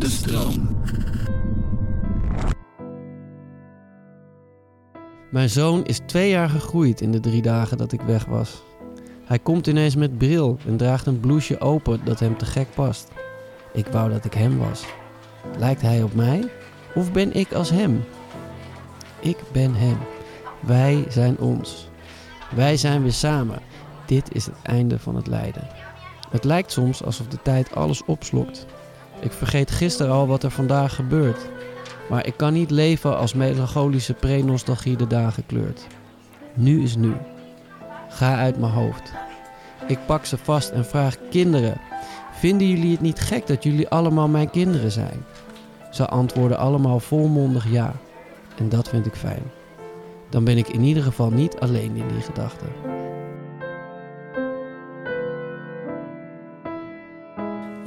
De stroom. Mijn zoon is twee jaar gegroeid in de drie dagen dat ik weg was. Hij komt ineens met bril en draagt een blouseje open dat hem te gek past. Ik wou dat ik hem was. Lijkt hij op mij? Of ben ik als hem? Ik ben hem. Wij zijn ons. Wij zijn weer samen. Dit is het einde van het lijden. Het lijkt soms alsof de tijd alles opslokt. Ik vergeet gisteren al wat er vandaag gebeurt. Maar ik kan niet leven als melancholische pre-nostalgie de dagen kleurt. Nu is nu. Ga uit mijn hoofd. Ik pak ze vast en vraag kinderen. Vinden jullie het niet gek dat jullie allemaal mijn kinderen zijn? Ze antwoorden allemaal volmondig ja. En dat vind ik fijn. Dan ben ik in ieder geval niet alleen in die gedachten.